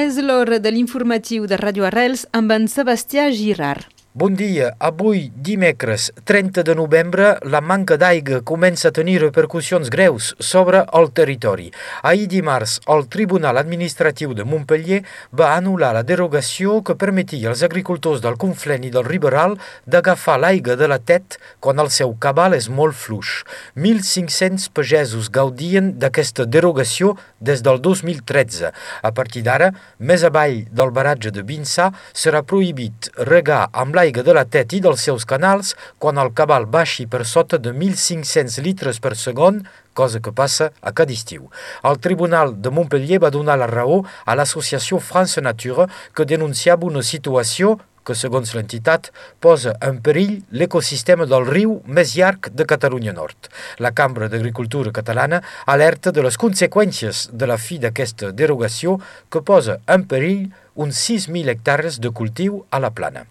És l'hora de l'informatiu de Radio Arrels amb en Sebastià Girard. Bon dia. Avui, dimecres 30 de novembre, la manca d'aigua comença a tenir repercussions greus sobre el territori. Ahir dimarts, el Tribunal Administratiu de Montpellier va anul·lar la derogació que permetia als agricultors del Conflent i del Riberal d'agafar l'aigua de la tet quan el seu cabal és molt fluix. 1.500 pagesos gaudien d'aquesta derogació des del 2013. A partir d'ara, més avall del baratge de Vinçà, serà prohibit regar amb l'aigua de la tet i dels seus canals quan el cabal baixi per sota de 1.500 litres per segon, cosa que passa a cada estiu. El Tribunal de Montpellier va donar la raó a l'associació France Nature que denunciava una situació que, segons l'entitat, posa en perill l'ecosistema del riu més llarg de Catalunya Nord. La Cambra d'Agricultura Catalana alerta de les conseqüències de la fi d'aquesta derogació que posa en perill uns 6.000 hectares de cultiu a la plana.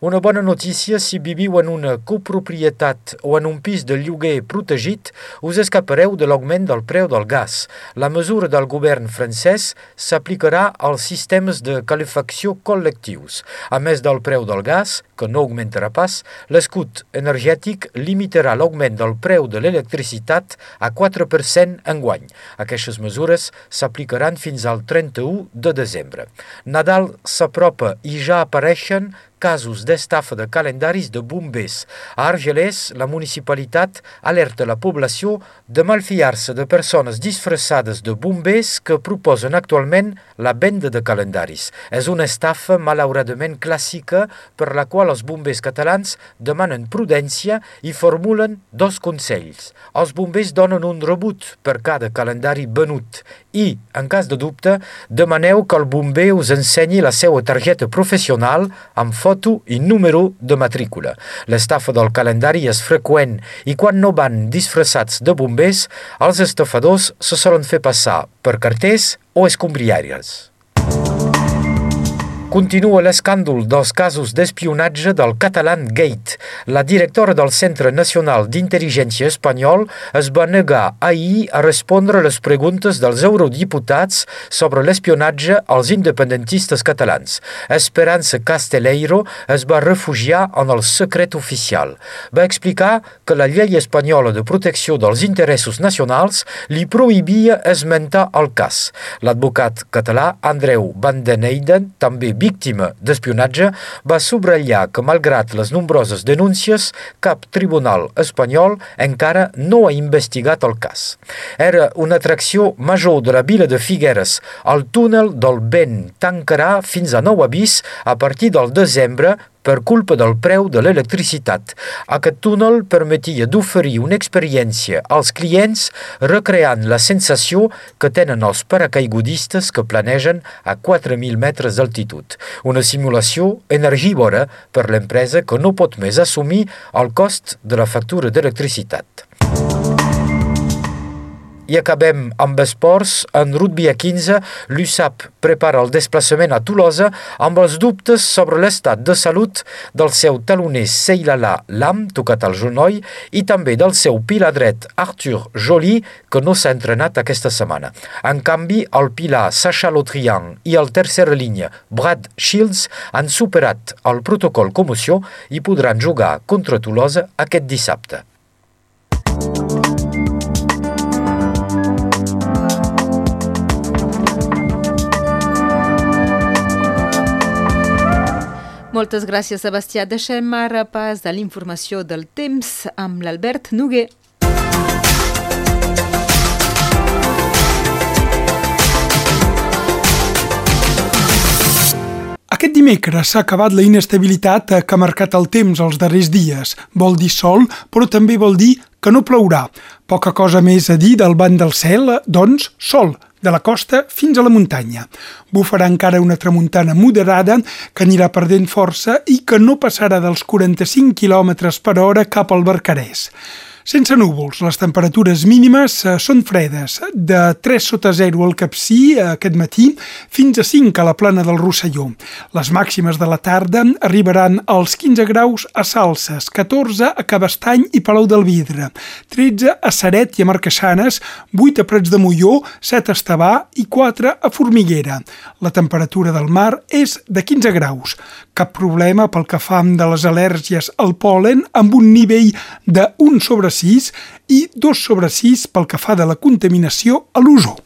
Una bona notícia si viviu en una coproprietat o en un pis de lloguer protegit, us escapareu de l'augment del preu del gas. La mesura del govern francès s'aplicarà als sistemes de calefacció col·lectius. A més del preu del gas, que no augmentarà pas, l'escut energètic limitarà l'augment del preu de l'electricitat a 4% enguany. Aquestes mesures s'aplicaran fins al 31 de desembre. Nadal s'apropa i ja apareixen casos d'estafa de calendaris de bombers. A Argelès, la municipalitat alerta la població de malfiar-se de persones disfressades de bombers que proposen actualment la venda de calendaris. És una estafa malauradament clàssica per la qual els bombers catalans demanen prudència i formulen dos consells. Els bombers donen un rebut per cada calendari venut i, en cas de dubte, demaneu que el bomber us ensenyi la seva targeta professional amb foto foto i número de matrícula. L'estafa del calendari és freqüent i quan no van disfressats de bombers, els estafadors se solen fer passar per carters o escombriàries. Continua l'escàndol dels casos d'espionatge del Catalan Gate. La directora del Centre Nacional d'Intel·ligència Espanyol es va negar ahir a respondre les preguntes dels eurodiputats sobre l'espionatge als independentistes catalans. Esperança Casteleiro es va refugiar en el secret oficial. Va explicar que la llei espanyola de protecció dels interessos nacionals li prohibia esmentar el cas. L'advocat català Andreu Van den Eyden, també víctima d'espionatge, va subratllar que, malgrat les nombroses denúncies, cap tribunal espanyol encara no ha investigat el cas. Era una atracció major de la vila de Figueres. El túnel del vent tancarà fins a nou avís a partir del desembre per culpa del preu de l'electricitat. Aquest túnel permetia d'oferir una experiència als clients recreant la sensació que tenen els paracaigudistes que planegen a 4.000 metres d'altitud. Una simulació energivora per l'empresa que no pot més assumir el cost de la factura d'electricitat. I acabem amb esports. En rugby a 15, l'USAP prepara el desplaçament a Tolosa amb els dubtes sobre l'estat de salut del seu taloner Seilala Lam, tocat al genoll, i també del seu pilar dret Arthur Joly, que no s'ha entrenat aquesta setmana. En canvi, el pilar Sacha Lotrian i el tercera línia Brad Shields han superat el protocol comoció i podran jugar contra Tolosa aquest dissabte. Moltes gràcies, Sebastià. Deixem ara pas a l'informació del temps amb l'Albert Noguer. Aquest dimecres s'ha acabat la inestabilitat que ha marcat el temps els darrers dies. Vol dir sol, però també vol dir que no plourà. Poca cosa més a dir del banc del cel, doncs sol, de la costa fins a la muntanya. Bufarà encara una tramuntana moderada que anirà perdent força i que no passarà dels 45 km per hora cap al Barcarès. Sense núvols, les temperatures mínimes eh, són fredes, de 3 sota 0 al Capcí eh, aquest matí fins a 5 a la plana del Rosselló. Les màximes de la tarda arribaran als 15 graus a Salses, 14 a Cabestany i Palau del Vidre, 13 a Saret i a Marquessanes, 8 a Prats de Molló, 7 a Estavà i 4 a Formiguera. La temperatura del mar és de 15 graus. Cap problema pel que fa de les al·lèrgies al pol·len amb un nivell de 1 sobre 6 i 2 sobre 6 pel que fa de la contaminació a l'ozó.